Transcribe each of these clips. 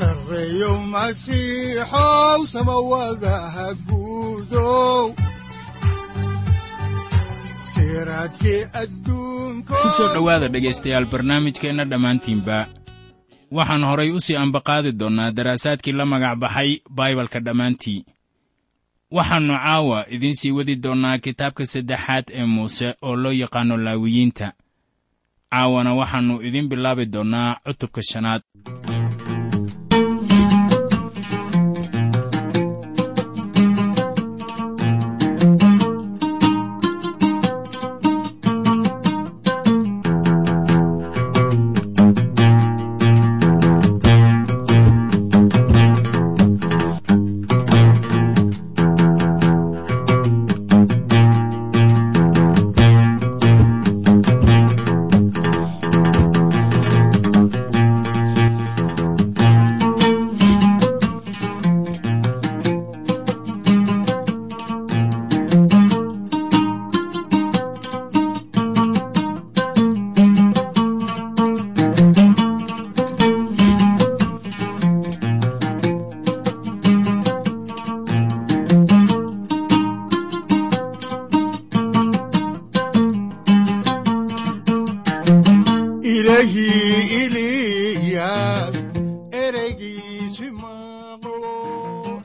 sareyow masiixow samawadaha guudow ku soo dhowaada dhegaystayaal barnaamijkeenna dhammaantiinba. Waxaan horay u sii ambaqaadi doonnaa daraasaadkii la magac baxay baibalka dhammaantii. Waxaannu caawa idiin sii wadi doonnaa kitaabka saddexaad ee muuse oo loo yaqaanno laawiyiinta. Caawana waxaannu idiin bilaabi doonnaa cutubka shanaad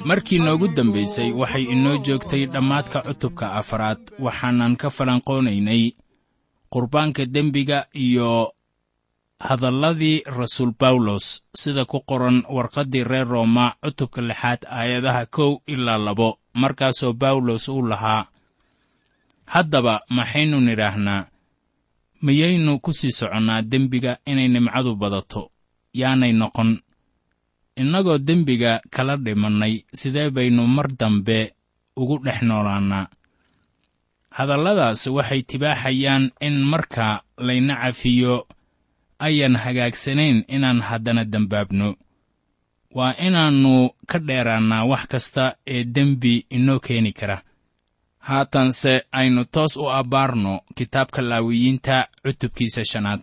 markii noogu dambaysay waxay inoo joogtay dhammaadka cutubka afaraad waxaanan ka falanqoonaynay qurbaanka dembiga iyo hadalladii rasuul bawlos sida ku qoran warqaddii reer rooma cutubka lixaad aayadaha kow ilaa labo. Markaasoo bawlos uu lahaa haddaba maxaynu nidhaahnaa miyaynu ku sii soconnaa dembiga inay nimcadu badato? Yaanay noqon. Innagoo dembiga kala dhimannay sidee baynu mar dambe ugu dhex noolaannaa? Hadalladaas waxay tibaaxayaan in marka layna cafiyo ayan hagaagsanayn inaan haddana dembaabno waa inaannu ka dheeraannaa wax kasta ee dembi inoo keeni kara haatanse aynu toos u abbaarno kitaabka laawiyiinta cutubkiisa shanaad.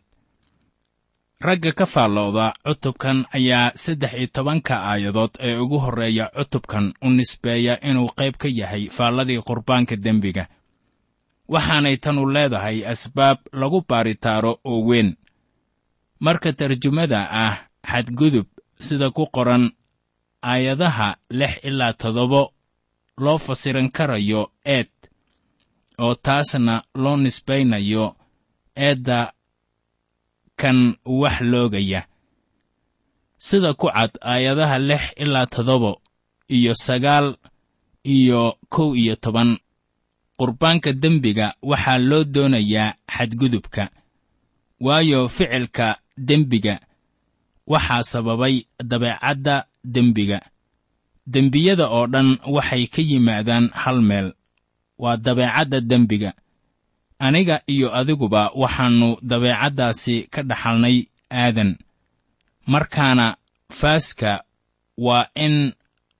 Ragga ka faallooda cutubkan ayaa saddex iyo tobanka aayadood ee ugu horreeya cutubkan u nisbeeya inuu qayb ka yahay faalladii qurbaanka dembiga. Waxaanay tanu leedahay asbaab lagu baaritaaro oo weyn. Marka tarjumada ah xadgudub sida ku qoran aayadaha lix ilaa toddoba loo fasiran karayo eed oo taasna loo nisbaynayo eedda kan wax loogaya. Sida ku cad aayadaha lix ilaa toddoba iyo sagaal iyo kow iyo toban qurbaanka dembiga waxaa loo doonayaa xadgudubka waayo ficilka dembiga waxaa sababay dabeecadda dembiga dembiyada oo dhan waxay ka yimaadaan hal meel. Waa dabeecadda dembiga. Aniga iyo adiguba waxaannu dabeecaddaasi ka dhaxalnay aadan. Markaana faaska waa in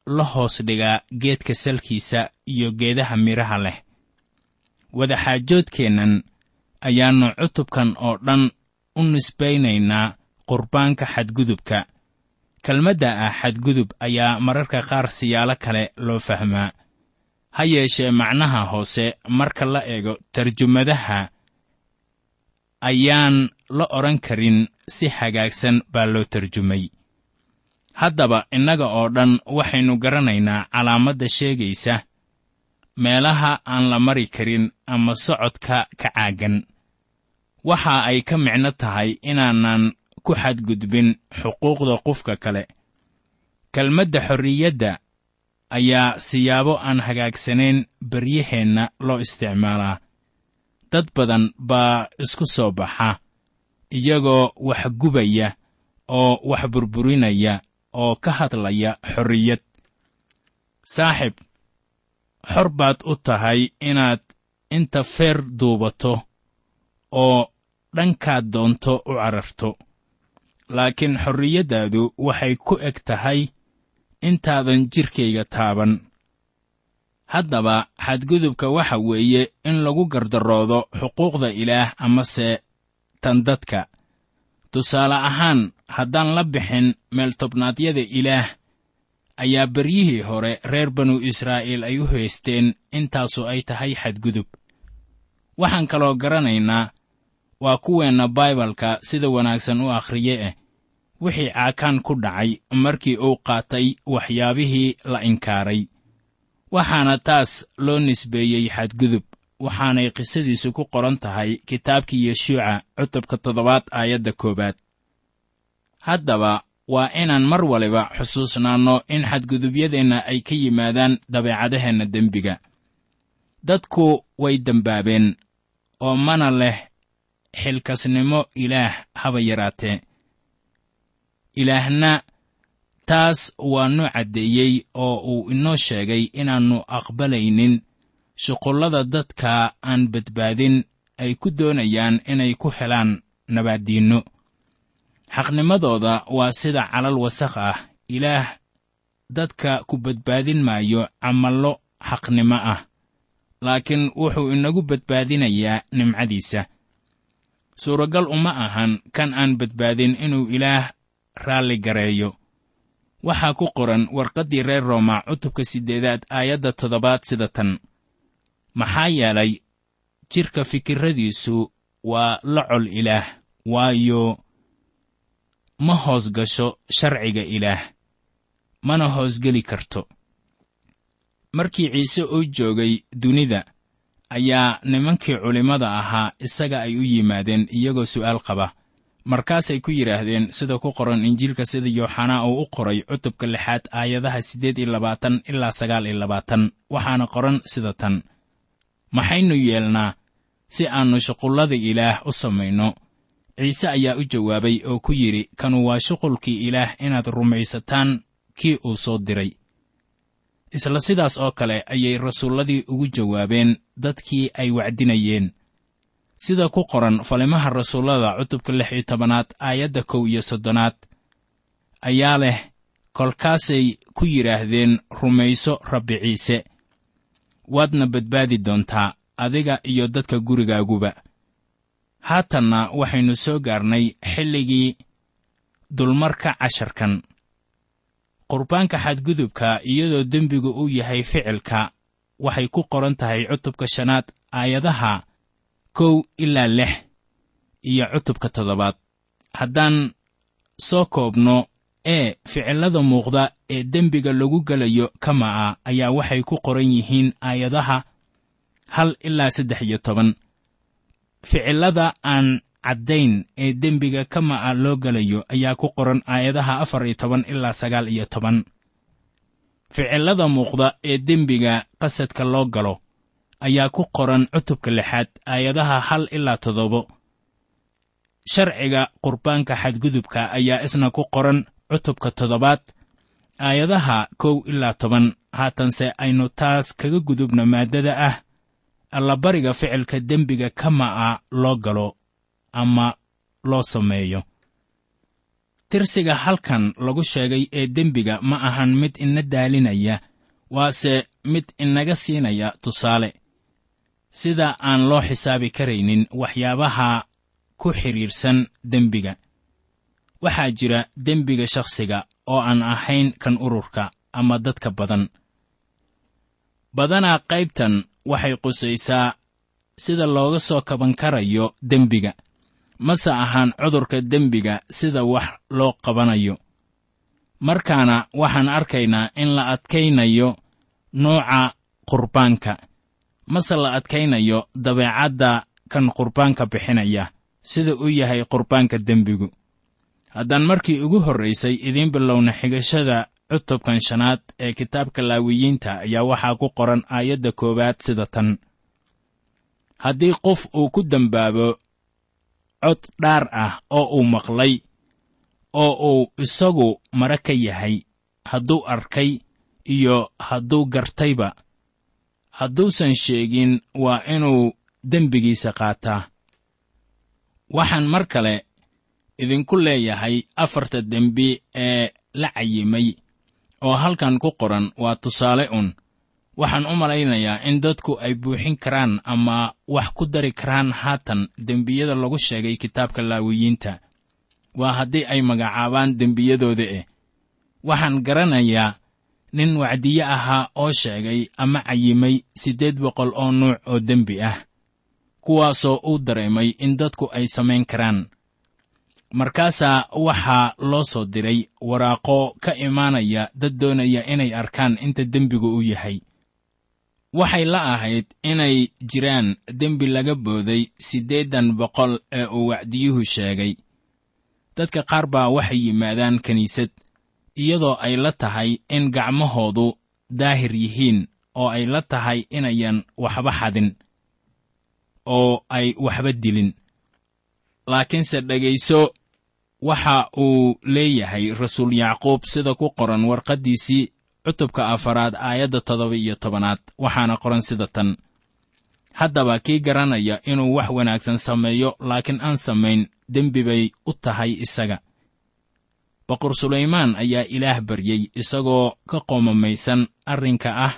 la hoos dhigaa geedka salkiisa iyo geedaha midhaha leh. Wadaxaajoodkeennan ayaannu cutubkan oo dhan u nisbaynaynaa qurbaanka xadgudubka kelmadda ah xadgudub ayaa mararka qaar siyaalo kale loo fahmaa. Ha yeeshee macnaha hoose marka la eego tarjumadaha ayaan la odhan karin si hagaagsan baa loo tarjumay. Haddaba innaga oo dhan waxaynu garanaynaa calaamadda sheegaysa meelaha aan la mari karin ama socodka ka caaggan waxa ay ka micno tahay inaanan ku xadgudbin xuquuqda qofka kale. Kelmadda xorriyadda ayaa siyaabo aan hagaagsanayn beryaheenna loo isticmaalaa. Dad badan baa isku soo baxa iyagoo wax gubaya oo wax burburinaya oo ka hadlaya xorriyad. Saaxib xor baad u tahay inaad inta feer duubato oo dhankaad doonto u cararto laakiin xorriyaddaadu waxay ku eg tahay intaadan jidhkayga taaban. Haddaba xadgudubka waxa weeye in lagu gardaroodo xuquuqda ilaah amase tan dadka. Tusaale ahaan haddaan la bixin meeltobnaadyada ilaah ayaa beryihii hore reer banu israa'iil ay u haysteen intaasu ay tahay xadgudub. Waxaan kaloo garanaynaa waa kuweenna baibalka sida wanaagsan u akhriye eh wixii caakaan ku dhacay markii uu qaatay waxyaabihii la inkaaray. Waxaana taas loo nisbeeyey xadgudub waxaanay qisadiisu ku qoran tahay kitaabkii yeshuuca cutubka toddobaad aayadda koowaad. Haddaba waa inaan mar waliba xusuusnaanno in xadgudubyadeenna ay ka yimaadaan dabeecadaheenna dembiga. Dadku way dembaabeen oo mana leh xilkasnimo ilaah haba yaraatee ilaahna taas waa noo caddeeyey oo uu inoo sheegay inaannu aqbalaynin. Shuqullada dadka aan badbaadin ay ku doonayaan inay ku helaan nabaaddiinno. Xaqnimadooda waa sida calal wasakh ah. Ilaah dadka ku badbaadin maayo camallo xaqnimo ah. Laakiin wuxuu inagu badbaadinayaa nimcadiisa. Suuragal uma ahan kan aan badbaadin inuu ilaah raalli gareeyo. Waxaa ku qoran warqaddii reer rooma cutubka siddeedaad aayadda toddobaad sida tan. Maxaa yeelay jidhka fikirradiisu waa la col ilaah waayo ma hoos gasho sharciga ilaah mana hoosgeli karto. Markii ciise uu joogay dunida ayaa nimankii culimmada ahaa isaga ay u yimaadeen iyagoo su'aal qaba markaasay ku yidhaahdeen sida ku qoran injiilka sida yooxanaa uu u qoray cutubka lixaad aayadaha siddeed iyo labaatan ilaa sagaal iyo labaatan. Waxaana qoran sida tan. Maxaynu yeelnaa si aannu shuqullada ilaah u samayno. Ciise ayaa u jawaabay oo ku yidhi kanu waa shuqulkii ilaah inaad rumaysataan kii uu soo diray. Isla sidaas oo kale ayay rasuulladii ugu jawaabeen dadkii ay wacdinayeen sida ku qoran falimaha rasuullada cutubka lix iyo tobanaad aayadda kow iyo soddonaad ayaa leh kolkaasay ku yidhaahdeen rumayso rabbi ciise waadna badbaadi doontaa adiga iyo dadka gurigaaguba. Haatanna waxaynu soo gaarnay xilligii dulmarka casharkan. Qurbaanka xadgudubka iyadoo dembigu uu yahay ficilka waxay ku qoran tahay cutubka shanaad aayadaha kow ilaa lix iyo cutubka toddobaad. Haddaan soo koobno ee ficillada muuqda ee dembiga lagu gelayo kama'a ayaa waxay ku qoran yihiin aayadaha hal ilaa saddex iyo toban. Ficillada aan caddayn ee dembiga kama'a loo gelayo ayaa ku qoran aayadaha afar iyo toban ilaa sagaal iyo toban. Ficillada muuqda ee dembiga qasadka loo galo ayaa ku qoran cutubka lixaad aayadaha hal ilaa toddobo. Sharciga qurbaanka xadgudubka ayaa isna ku qoran cutubka toddobaad aayadaha kow ilaa toban. Haatanse aynu taas kaga gudubno maaddada ah allabariga ficilka dembiga kama'a loo galo ama loo sameeyo. Tirsiga halkan lagu sheegay ee dembiga ma ahan mid ina daalinaya waase mid inaga siinaya tusaale sida aan loo xisaabi karaynin waxyaabaha ku xidhiirsan dembiga. Waxaa jira dembiga shakhsiga oo aan ahayn kan ururka ama dadka badan. Badanaa qaybtan waxay qusaysaa sida looga soo kaban karayo dembiga mase ahaan cudurka dembiga sida wax loo qabanayo. Markaana waxaan arkaynaa in la adkaynayo nooca qurbaanka mase la adkaynayo dabeecadda kan qurbaanka bixinaya sida uu yahay qurbaanka dembigu. Haddaan markii ugu horraysay idiin bilowna xigashada cutubkan shanaad ee kitaabka laawiyiinta ayaa waxaa ku qoran aayadda koowaad sida tan. Haddii qof uu ku dembaabo cod dhaar ah oo uu maqlay oo uu isagu mara ka yahay hadduu arkay iyo hadduu gartayba hadduusan sheegin waa inuu dembigiisa qaataa. Waxaan mar kale idinku leeyahay afarta dembi ee la cayimay oo halkan ku qoran waa tusaale un. Waxaan u malaynayaa in dadku ay buuxin karaan ama wax ku dari karaan haatan dembiyada lagu sheegay kitaabka laawiyiinta. Waa haddii ay magacaabaan dembiyadooda eh. Waxaan garanayaa nin wacdiye ahaa oo sheegay ama cayimay siddeed boqol oo nuuc oo dembi ah kuwaasoo uu dareemay in dadku ay samayn karaan. Markaasaa waxaa loo soo diray waraaqo ka imaanaya dad doonaya inay arkaan inta dembigu u yahay. Waxay la ahayd inay jiraan dembi laga booday siddeedan boqol ee uu wacdiyuhu sheegay. Dadka qaar baa waxay yimaadaan kiniisad iyadoo ay la tahay in gacmahoodu daahir yihiin oo ay la tahay inayan waxba xadin oo ay waxba dilin. Laakiinse dhegayso waxa uu leeyahay rasuul yacquub sida ku qoran warqaddiisii cutubka afaraad aayadda toddoba iyo tobanaad waxaana qoran sida tan. Haddaba kii garanaya inuu wax wanaagsan sameeyo laakiin aan samayn dembi bay u tahay isaga boqor sulaymaan ayaa ilaah baryey isagoo ka qoomamaysan arrinka ah.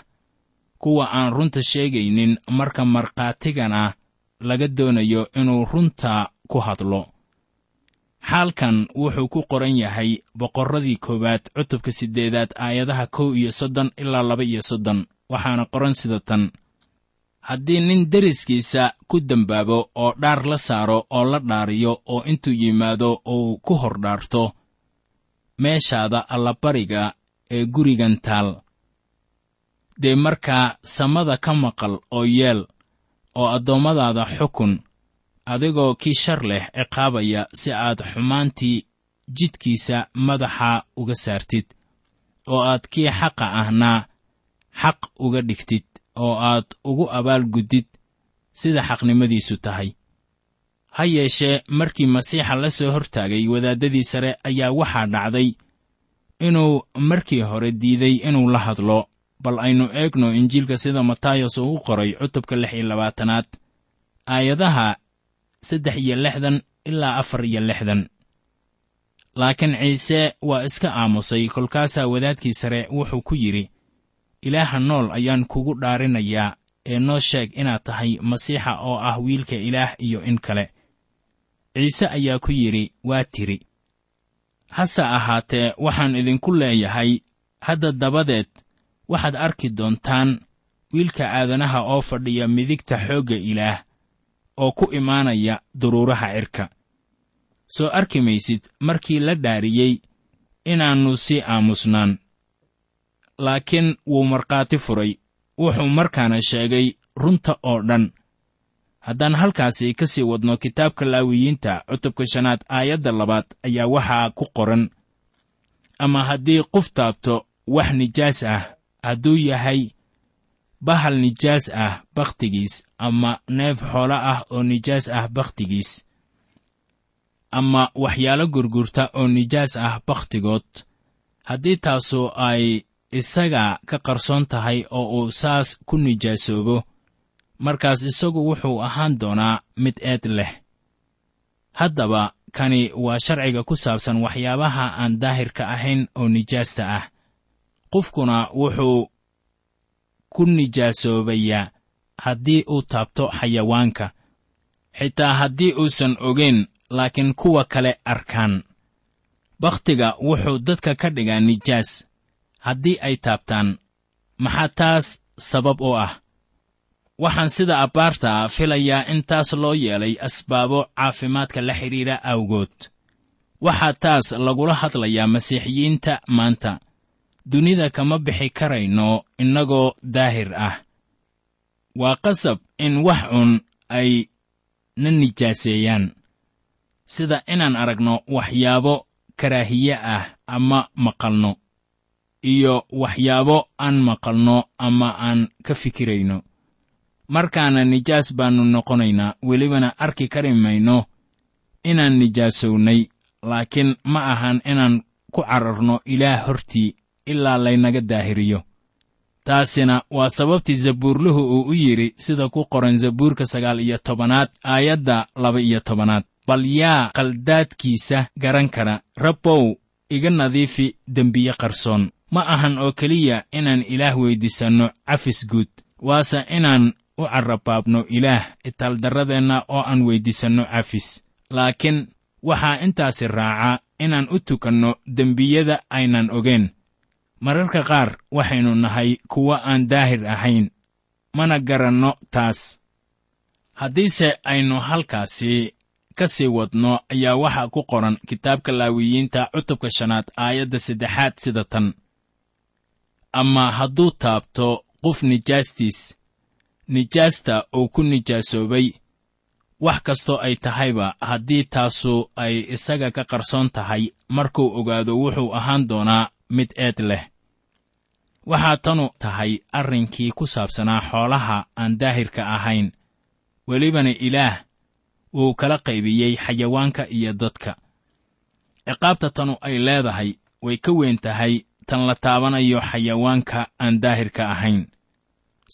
Kuwa aan runta sheegaynin marka markhaatigana laga doonayo inuu runta ku hadlo. Xaalkan wuxuu ku qoran yahay boqorradii koowaad cutubka siddeedaad aayadaha kow iyo soddon ilaa laba iyo soddon waxaana qoran sida tan. Haddii nin deriskiisa ku dembaabo oo dhaar la saaro oo la dhaariyo oo intuu yimaado uu ku hor dhaarto meeshaada allabariga ee gurigan taal. Dee markaa samada ka maqal oo yeel oo addoommadaada xukun adigoo kii shar leh ciqaabaya si aad xumaantii jidkiisa madaxa uga saartid oo aad kii xaqa ahna xaq uga dhigtid oo aad ugu abaalguddid sida xaqnimadiisu tahay ha yeeshee markii masiixa la soo hortaagay wadaaddadii sare ayaa waxaa dhacday inuu markii hore diiday inuu la hadlo. Bal aynu eegno injiilka sida matayos uu u qoray cutubka lix iyo labaatanaad aayadaha saddex iyo lixdan ilaa afar iyo lixdan. Laakiin ciise waa iska aamusay kolkaasaa wadaadkii sare wuxuu ku yidhi ilaaha nool ayaan kugu dhaarinayaa ee noo sheeg inaad tahay masiixa oo ah wiilka ilaah iyo in kale ciise ayaa ku yidhi waa tiri. Hase ahaatee waxaan idinku leeyahay hadda dabadeed waxaad arki doontaan wiilka aadanaha oo fadhiya midigta xoogga ilaah oo ku imaanaya duruuraha cirka. Soo arki maysid markii la dhaariyey inaannu sii aamusnaan. Laakiin wuu markhaati furay. Wuxuu markaana sheegay runta oo dhan haddaan halkaasi ka sii wadno kitaabka laawiyiinta cutubka shanaad aayadda labaad ayaa waxaa ku qoran ama haddii qof taabto wax nijaas ah hadduu yahay bahal nijaas ah bakhtigiis ama neef xoolo ah oo nijaas ah bakhtigiis ama waxyaalo gurgurta oo nijaas ah bakhtigood haddii taasu ay isaga ka qarsoon tahay oo uu saas ku nijaasoobo markaas isagu wuxuu ahaan doonaa mid eed leh. Haddaba kani waa sharciga ku saabsan waxyaabaha aan daahirka ahayn oo nijaasta ah. Qofkuna wuxuu ku nijaasoobayaa haddii uu taabto xayawaanka xitaa haddii uusan ogeyn laakiin kuwa kale arkaan. Bakhtiga wuxuu dadka ka dhigaa nijaas. Haddii ay taabtaan maxaa taas sabab u ah waxaan sida abbaarta filayaa in taas loo yeelay asbaabo caafimaadka la xidhiidha awgood. Waxaa taas lagula hadlayaa masiixiyiinta maanta. Dunida kama bixi karayno innagoo daahir ah. Waa qasab in wax un ay na nijaaseeyaan. Sida inaan aragno waxyaabo karaahiye ah ama maqalno iyo waxyaabo aan maqalno ama aan ka fikirayno markaana nijaas baannu noqonaynaa welibana arki kari mayno inaan nijaasownay laakiin ma ahan inaan ku cararno ilaah hortii ilaa laynaga daahiriyo. Taasina waa sababtii zabuurluhu uu u yidhi sida ku qoran zabuurka sagaal iyo tobanaad aayadda laba iyo tobanaad. Bal yaa qaldaadkiisa garan kara rabbow iga nadiifi dembiye qarsoon. Ma ahan oo keliya inaan ilaah weyddiisanno cafis guud. Waase inaan u carrabaabno ilaah itaaldarradeenna oo aan weyddiisanno cafis laakiin waxaa intaasi raaca inaan u tukanno dembiyada aynan ogeen mararka qaar waxaynu nahay kuwo aan daahir ahayn mana garanno taas. Haddiise aynu halkaasi ka sii wadno ayaa waxaa ku qoran kitaabka laawiyiinta cutubka shanaad aayadda saddexaad sida tan. Ama hadduu taabto qof nijaastiis nijaasta uu ku nijaasoobay wax kastoo ay tahayba haddii taasu ay isaga ka qarsoon tahay markuu ogaado wuxuu ahaan doonaa mid eed leh. Waxaa tanu tahay arrinkii ku saabsanaa xoolaha aan daahirka ahayn. Welibana ilaah wuu kala qaybiyey xayawaanka iyo dadka. Ciqaabta tanu ay leedahay way ka weyn tahay tan la taabanayo xayawaanka aan daahirka ahayn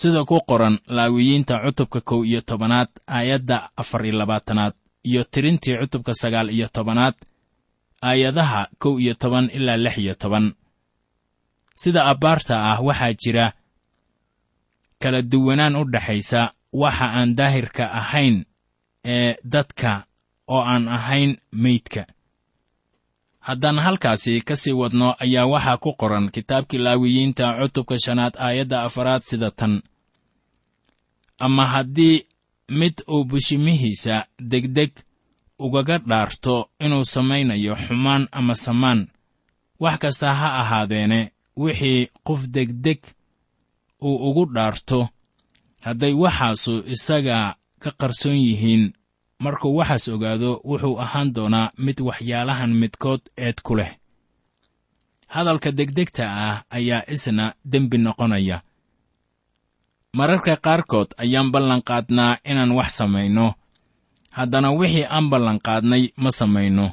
sida ku qoran laawiyiinta cutubka kow iyo tobanaad aayadda afar iyo labaatanaad iyo tirintii cutubka sagaal iyo tobanaad aayadaha kow iyo toban ilaa lix iyo toban. Sida abbaarta ah waxaa jira kala duwanaan u dhexaysa waxa aan daahirka ahayn ee dadka oo aan ahayn meydka haddaan halkaasi ka sii wadno ayaa waxaa ku qoran kitaabkii laawiyiinta cutubka shanaad aayadda afaraad sida tan ama haddii mid uu bushimihiisa degdeg ugaga dhaarto inuu samaynayo xumaan ama samaan wax kasta ha ahaadeene wixii qof degdeg uu ugu dhaarto. Hadday waxaasu isaga ka qarsoon yihiin markuu waxaas ogaado wuxuu ahaan doonaa mid waxyaalahan midkood eed ku leh. Hadalka degdegta ah ayaa isna dembi noqonaya mararka qaarkood ayaan ballanqaadnaa inaan wax samayno. Haddana wixii aan ballanqaadnay ma samayno.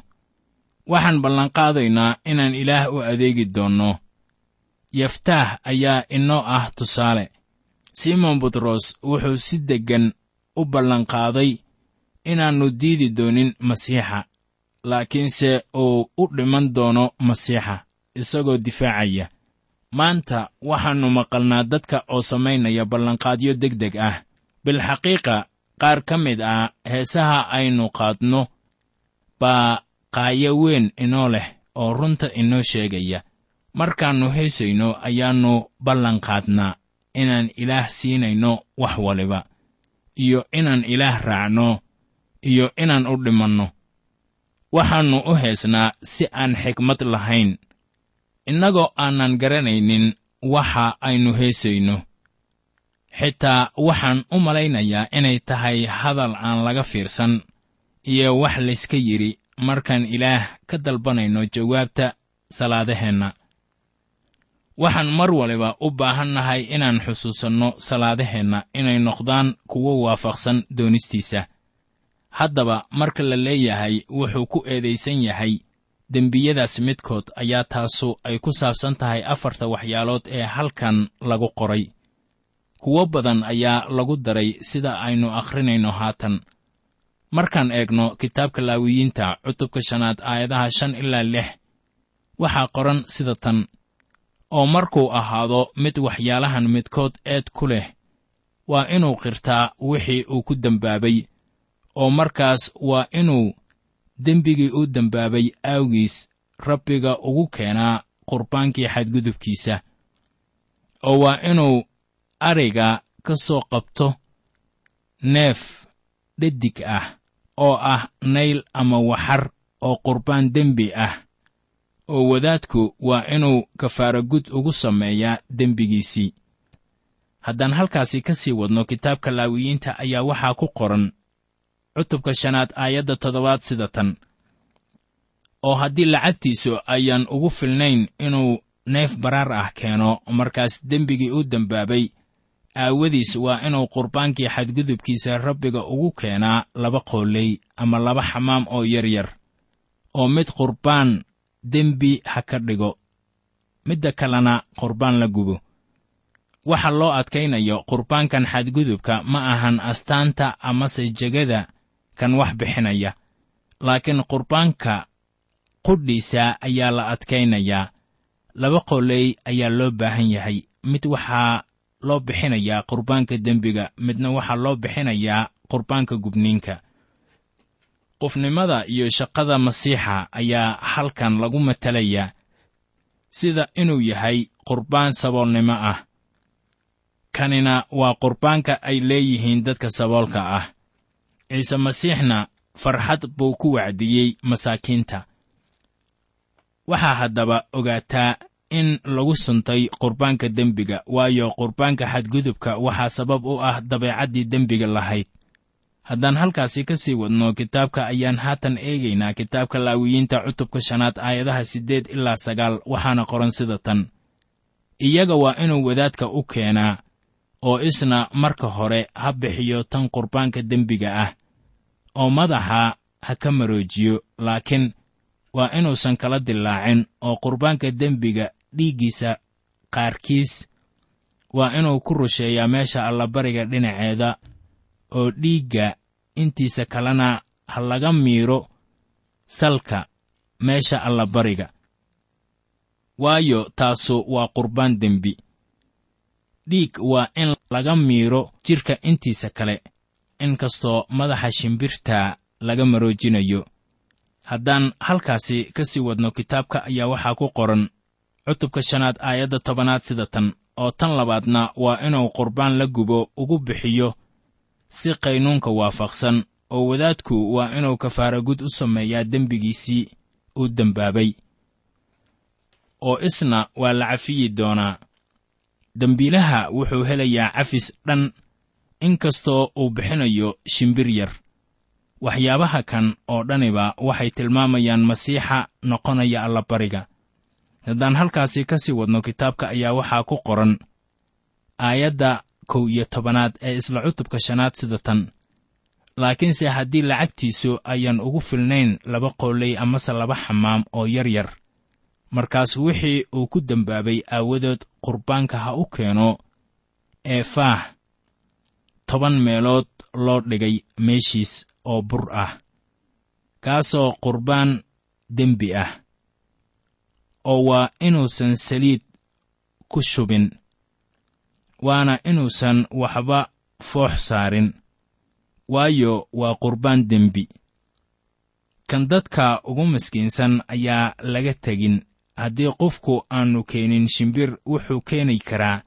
Waxaan ballanqaadaynaa inaan ilaah u adeegi doonno yaftaah ayaa inoo ah tusaale. Simon butros wuxuu si deggan u ballanqaaday inaannu diidi doonin masiixa laakiinse uu u dhiman doono masiixa isagoo difaacaya maanta waxaannu maqalnaa dadka oo samaynaya ballanqaadyo degdeg ah. Bilxaqiiqa qaar ka mid ah heesaha aynu qaadno baa qaayo weyn inoo leh oo runta inoo sheegaya. Markaannu heesayno ayaannu ballanqaadnaa inaan ilaah siinayno wax waliba iyo inaan ilaah raacno iyo inaan u dhimanno. Waxaannu u heesnaa si aan xigmad lahayn innagoo aanan garanaynin waxa aynu heesayno. Xitaa waxaan u malaynayaa inay tahay hadal aan laga fiirsan iyo wax layska yidhi markaan ilaah ka dalbanayno jawaabta salaadaheenna. Waxaan mar waliba u baahannahay inaan xusuusanno salaadaheenna inay noqdaan kuwo waafaqsan doonistiisa. Haddaba marka la leeyahay wuxuu ku eedaysan yahay dembiyadaas midkood ayaa taasu ay ku saabsan tahay afarta waxyaalood ee halkan lagu qoray. Kuwo badan ayaa lagu daray sida aynu akhrinayno haatan. Markaan eegno kitaabka laawiyiinta cutubka shanaad aayadaha shan ilaa lix waxaa qoran sida tan. Oo markuu ahaado mid waxyaalahan midkood eed ku leh waa inuu qirtaa wixii uu ku dembaabay oo markaas waa inuu dembigii u dembaabay aawgiis rabbiga ugu keenaa qurbaankii xadgudubkiisa oo waa inuu ariga ka soo qabto neef dhedig ah oo ah nayl ama waxar oo qurbaan dembi ah oo wadaadku waa inuu kafaaragud ugu sameeyaa dembigiisii. Haddaan halkaasi ka sii wadno kitaabka laawiyiinta ayaa waxaa ku qoran cutubka shanaad aayadda toddobaad sida tan. Oo haddii lacagtiisu ayaan ugu filnayn inuu neef baraar ah keeno markaas dembigii u dembaabay aawadiis waa inuu qurbaankii xadgudubkiisa rabbiga ugu keenaa laba qooley ama laba xamaam oo yaryar oo mid qurbaan dembi ha ka dhigo midda kalena qurbaan la gubo. Waxa loo adkaynayo qurbaankan xadgudubka ma ahan astaanta amase jegada kan wax bixinaya laakiin qurbaanka qudhiisa ayaa la adkaynayaa laba qoley ayaa loo baahan yahay. Mid waxaa loo bixinayaa qurbaanka dembiga midna waxaa loo bixinayaa qurbaanka gubniinka. Qofnimada iyo shaqada masiixa ayaa halkan lagu matalayaa sida inuu yahay qurbaan saboolnimo ah. Kanina waa qurbaanka ay leeyihiin dadka saboolka ah ciise masiixna farxad buu ku wacdiyey masaakiinta. Waxaa haddaba ogaataa in lagu suntay qurbaanka dembiga waayo qurbaanka xadgudubka waxaa sabab u ah dabeecaddii dembiga lahayd. Haddaan halkaasi ka sii wadno kitaabka ayaan haatan eegaynaa kitaabka laawiyiinta cutubka shanaad aayadaha siddeed ilaa sagaal waxaana qoran sida tan. Iyaga waa inuu wadaadka u keenaa oo isna marka hore ha bixiyo tan qurbaanka dembiga ah oo madaxa ha ka maroojiyo laakiin waa inuusan kala dilaacin oo qurbaanka dembiga dhiiggiisa qaarkiis waa inuu ku rusheeyaa meesha allabariga dhinaceeda oo dhiigga intiisa kalena ha laga miiro salka meesha allabariga waayo taasu waa qurbaan dembi. Dhiig waa in laga miiro jidhka intiisa kale inkastoo madaxa shimbirta laga maroojinayo. Haddaan halkaasi ka sii wadno kitaabka ayaa waxaa ku qoran cutubka shanaad aayadda tobanaad sida tan oo tan labaadna waa inuu qurbaan la gubo ugu bixiyo si qaynuunka waafaqsan oo wadaadku waa inuu kafaaragud u sameeyaa dembigiisii uu dembaabay oo isna waa la cafiyi doonaa. Dembiilaha wuxuu helayaa cafis dhan inkastoo uu bixinayo shimbir yar. Waxyaabaha kan oo dhaniba waxay tilmaamayaan masiixa noqonaya allabariga haddaan halkaasi ka sii wadno kitaabka ayaa waxaa ku qoran aayadda kow iyo tobanaad ee isla cutubka shanaad sida tan. Laakiinse haddii lacagtiisu ayaan ugu filnayn laba qooley amase laba xamaam oo yar yar. Markaas wixii uu ku dembaabay aawadood qurbaanka ha u keeno ee faah toban meelood loo dhigay meeshiis oo bur ah kaasoo qurbaan dembi ah oo waa inuusan saliid ku shubin waana inuusan waxba foox saarin waayo waa qurbaan dembi. Kan dadka ugu maskiinsan ayaa laga tegin haddii qofku aannu keenin shimbir wuxuu keeni karaa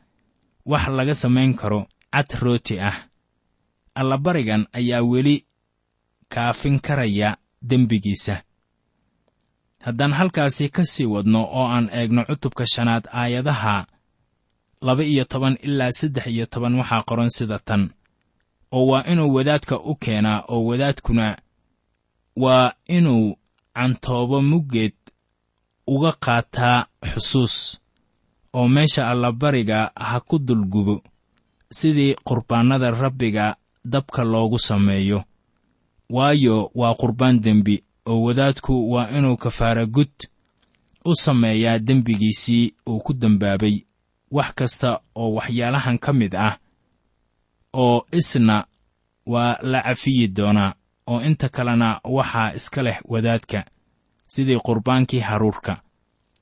wax laga samayn karo cad rooti ah allabarigan ayaa weli kaafin karaya dembigiisa. Haddaan halkaasi ka sii wadno oo aan eegno cutubka shanaad aayadaha laba iyo toban ilaa saddex iyo toban waxaa qoran sida tan. Oo waa inuu wadaadka u keenaa oo wadaadkuna waa inuu cantoobo muggeed uga qaataa xusuus oo meesha allabariga ha ku dulgubo. Sidii qurbaannada rabbiga dabka loogu sameeyo. Waayo waa qurbaan dembi oo wadaadku waa inuu kafaaragud u sameeyaa dembigiisii uu ku dembaabay wax kasta oo waxyaalahan ka mid ah oo isna waa la cafiyi doonaa oo inta kalena waxaa iska leh wadaadka sidii qurbaankii haruurka.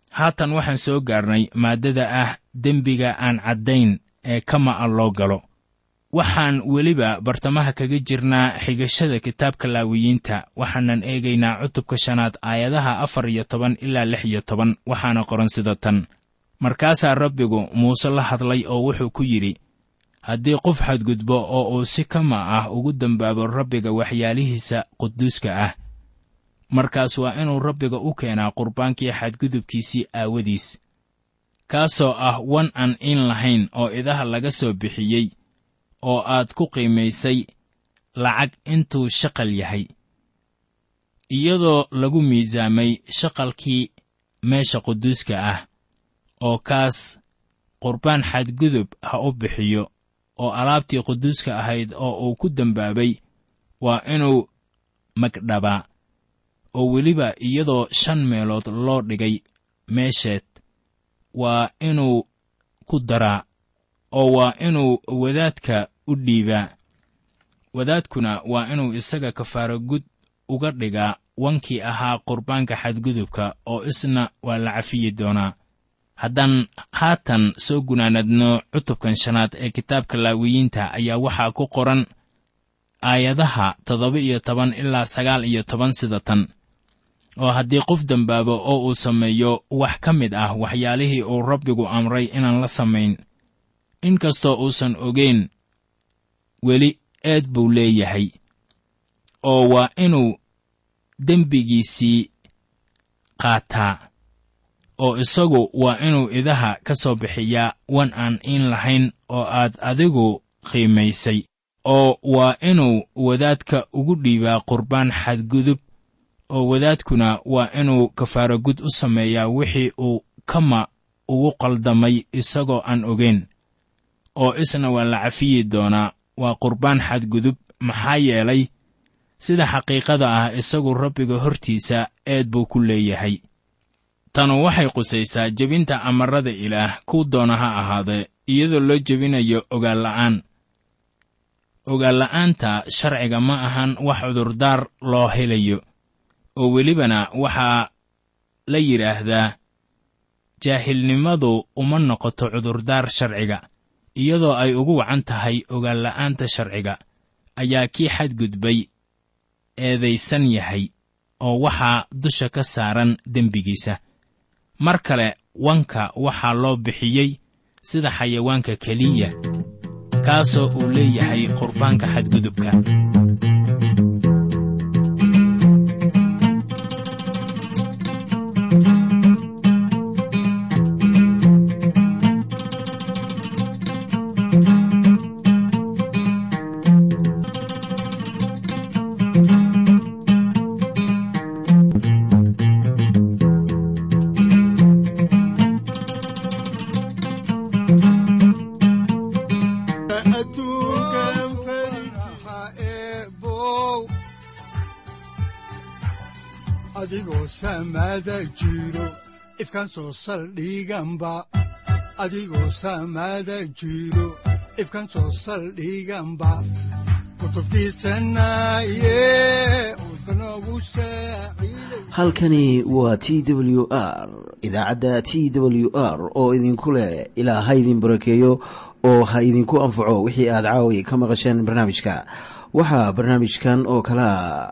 Haatan waxaan soo gaarnay maaddada ah dembiga aan caddayn ee kama'a loo galo waxaan weliba bartamaha kaga jirnaa xigashada kitaabka laawiyiinta waxaanan eegaynaa cutubka shanaad aayadaha afar iyo toban ilaa lix iyo toban waxaana qoran sida tan. Markaasaa rabbigu muuse la hadlay oo wuxuu ku yidhi haddii qof xadgudbo oo uu si kama ah ugu dembaabo rabbiga waxyaalihiisa quduuska ah markaas waa inuu rabbiga u keenaa qurbaankii xadgudubkiisii aawadiis kaasoo ah wan aan in lahayn oo idaha laga soo bixiyey oo aad ku qiimaysay lacag intuu shaqal yahay. Iyadoo lagu miisaamay shaqalkii meesha quduuska ah oo kaas qurbaan xadgudub ha u bixiyo oo alaabtii quduuska ahayd oo uu ku dembaabay waa inuu magdhabaa oo weliba iyadoo shan meelood loo dhigay meesheed waa inuu ku daraa oo waa inuu wadaadka u dhiibaa. Wadaadkuna waa inuu isaga kafaaro gud uga dhigaa wankii ahaa qurbaanka xadgudubka oo isna waa la cafiyi doonaa. Haddaan haatan soo gunaanadno cutubkan shanaad ee kitaabka laawiyiinta ayaa waxaa ku qoran aayadaha toddoba iyo toban ilaa sagaal iyo toban sida tan oo haddii qof dembaabo oo uu sameeyo wax ka mid ah waxyaalihii uu rabbigu amray inaan la samayn inkastoo uusan ogeyn weli eed buu leeyahay oo waa inuu dembigiisii qaataa oo isagu waa inuu idaha ka soo bixiyaa wan aan iin lahayn oo aad adigu qiimaysay oo waa inuu wadaadka ugu dhiibaa qurbaan xadgudub oo wadaadkuna waa inuu kafaaro gud u sameeyaa wixii uu kama ugu qaldamay isagoo aan ogeyn oo isna waa la cafiyi doonaa waa qurbaan xadgudub maxaa yeelay sida xaqiiqada ah isagu rabbiga hortiisa eed buu ku leeyahay. Tanu waxay qusaysaa jebinta amarada ilaah kuu doona ha ahaadee iyadoo loo jebinayo ogaalla'aan. Ogaalla'aanta sharciga ma ahan wax cudurdaar loo helayo oo welibana waxaa la yidhaahdaa jaahilnimadu uma noqoto cudurdaar sharciga iyadoo ay ugu wacan tahay ogaalla'aanta sharciga ayaa kii xadgudbay eedaysan yahay oo waxaa dusha ka saaran dembigiisa. Mar kale wanka waxaa loo bixiyey sida xayawaanka keliya kaasoo uu leeyahay qurbaanka xadgudubka ifkan soo saldhiganba adigoo samada jiro ifkan soo saldhiganba kutubtiisanaye udbanogu saaciiday halkani waa t w r idaacadda t w r oo idinku leh ilaa ha idin barakeeyo oo ha idinku anfaco wixii aad caawi ka maqasheen barnaamijka. Waxaa barnaamijkan oo kalea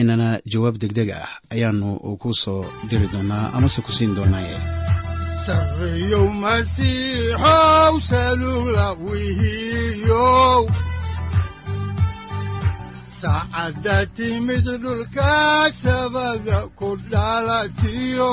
inana jawaab degdeg ah ayaanu ku soo diri doonaa amase ku siin doonaaye. Saacadda timid dhulka sabada ku dhalatiyo